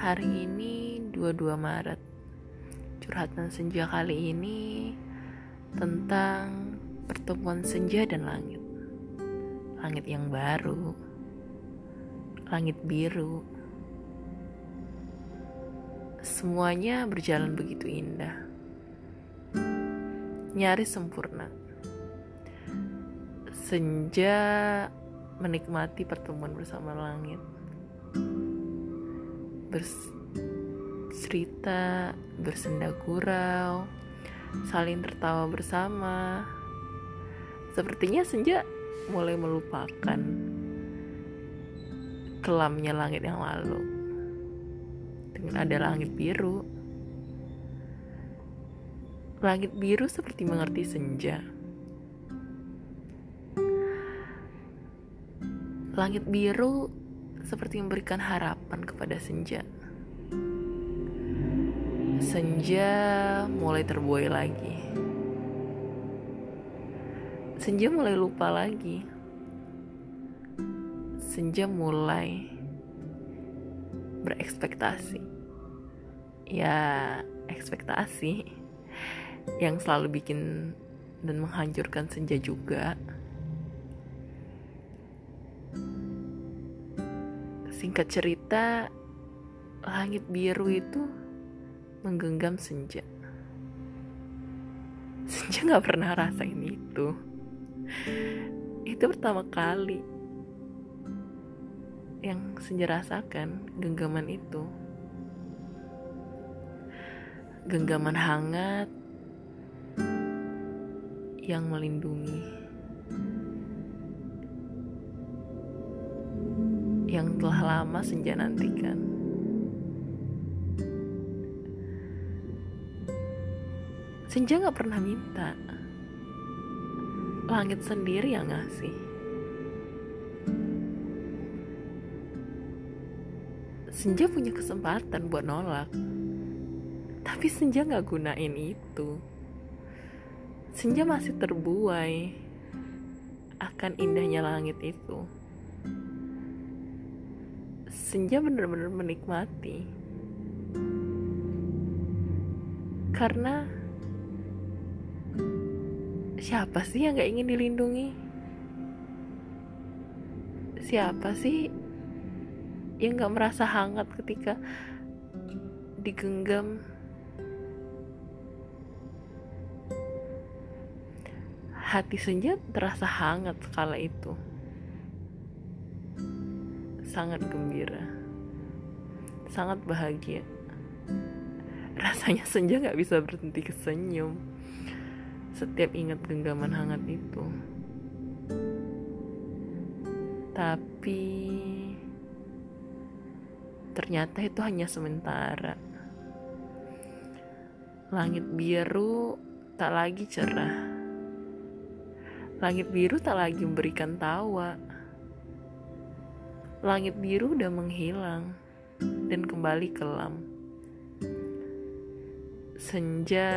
Hari ini 22 Maret. Curhatan senja kali ini Tentang pertemuan senja dan langit. Langit yang baru. Langit biru. Semuanya berjalan begitu indah. Nyaris sempurna. Senja menikmati pertemuan bersama langit bercerita, bersenda gurau, saling tertawa bersama. Sepertinya senja mulai melupakan kelamnya langit yang lalu. Dengan ada langit biru. Langit biru seperti mengerti senja. Langit biru seperti memberikan harapan kepada senja. Senja mulai terbuai lagi. Senja mulai lupa lagi. Senja mulai berekspektasi. Ya, ekspektasi yang selalu bikin dan menghancurkan senja juga. Singkat cerita, langit biru itu menggenggam senja. Senja gak pernah rasain itu. Itu pertama kali yang senja rasakan genggaman itu. Genggaman hangat yang melindungi. Yang telah lama senja nantikan. Senja gak pernah minta. Langit sendiri yang ngasih. Senja punya kesempatan buat nolak. Tapi Senja gak gunain itu. Senja masih terbuai akan indahnya langit itu senja benar-benar menikmati. Karena siapa sih yang gak ingin dilindungi? Siapa sih yang gak merasa hangat ketika digenggam? Hati senja terasa hangat sekala itu sangat gembira, sangat bahagia. Rasanya senja gak bisa berhenti kesenyum setiap ingat genggaman hangat itu. Tapi ternyata itu hanya sementara. Langit biru tak lagi cerah. Langit biru tak lagi memberikan tawa Langit biru udah menghilang dan kembali kelam. Senja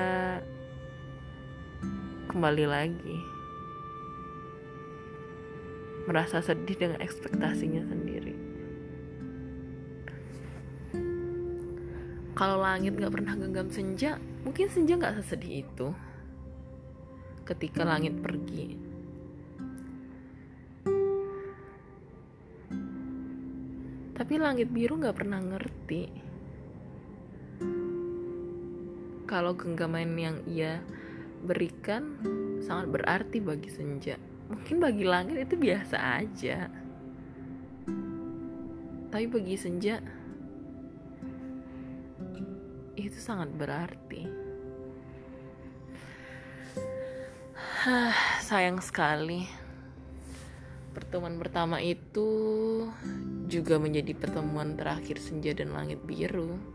kembali lagi. Merasa sedih dengan ekspektasinya sendiri. Kalau langit gak pernah genggam senja, mungkin senja gak sesedih itu. Ketika langit pergi, Tapi langit biru gak pernah ngerti kalau genggaman yang ia berikan sangat berarti bagi senja. Mungkin bagi langit itu biasa aja. Tapi bagi senja itu sangat berarti. sayang sekali. Pertemuan pertama itu juga menjadi pertemuan terakhir senja dan langit biru.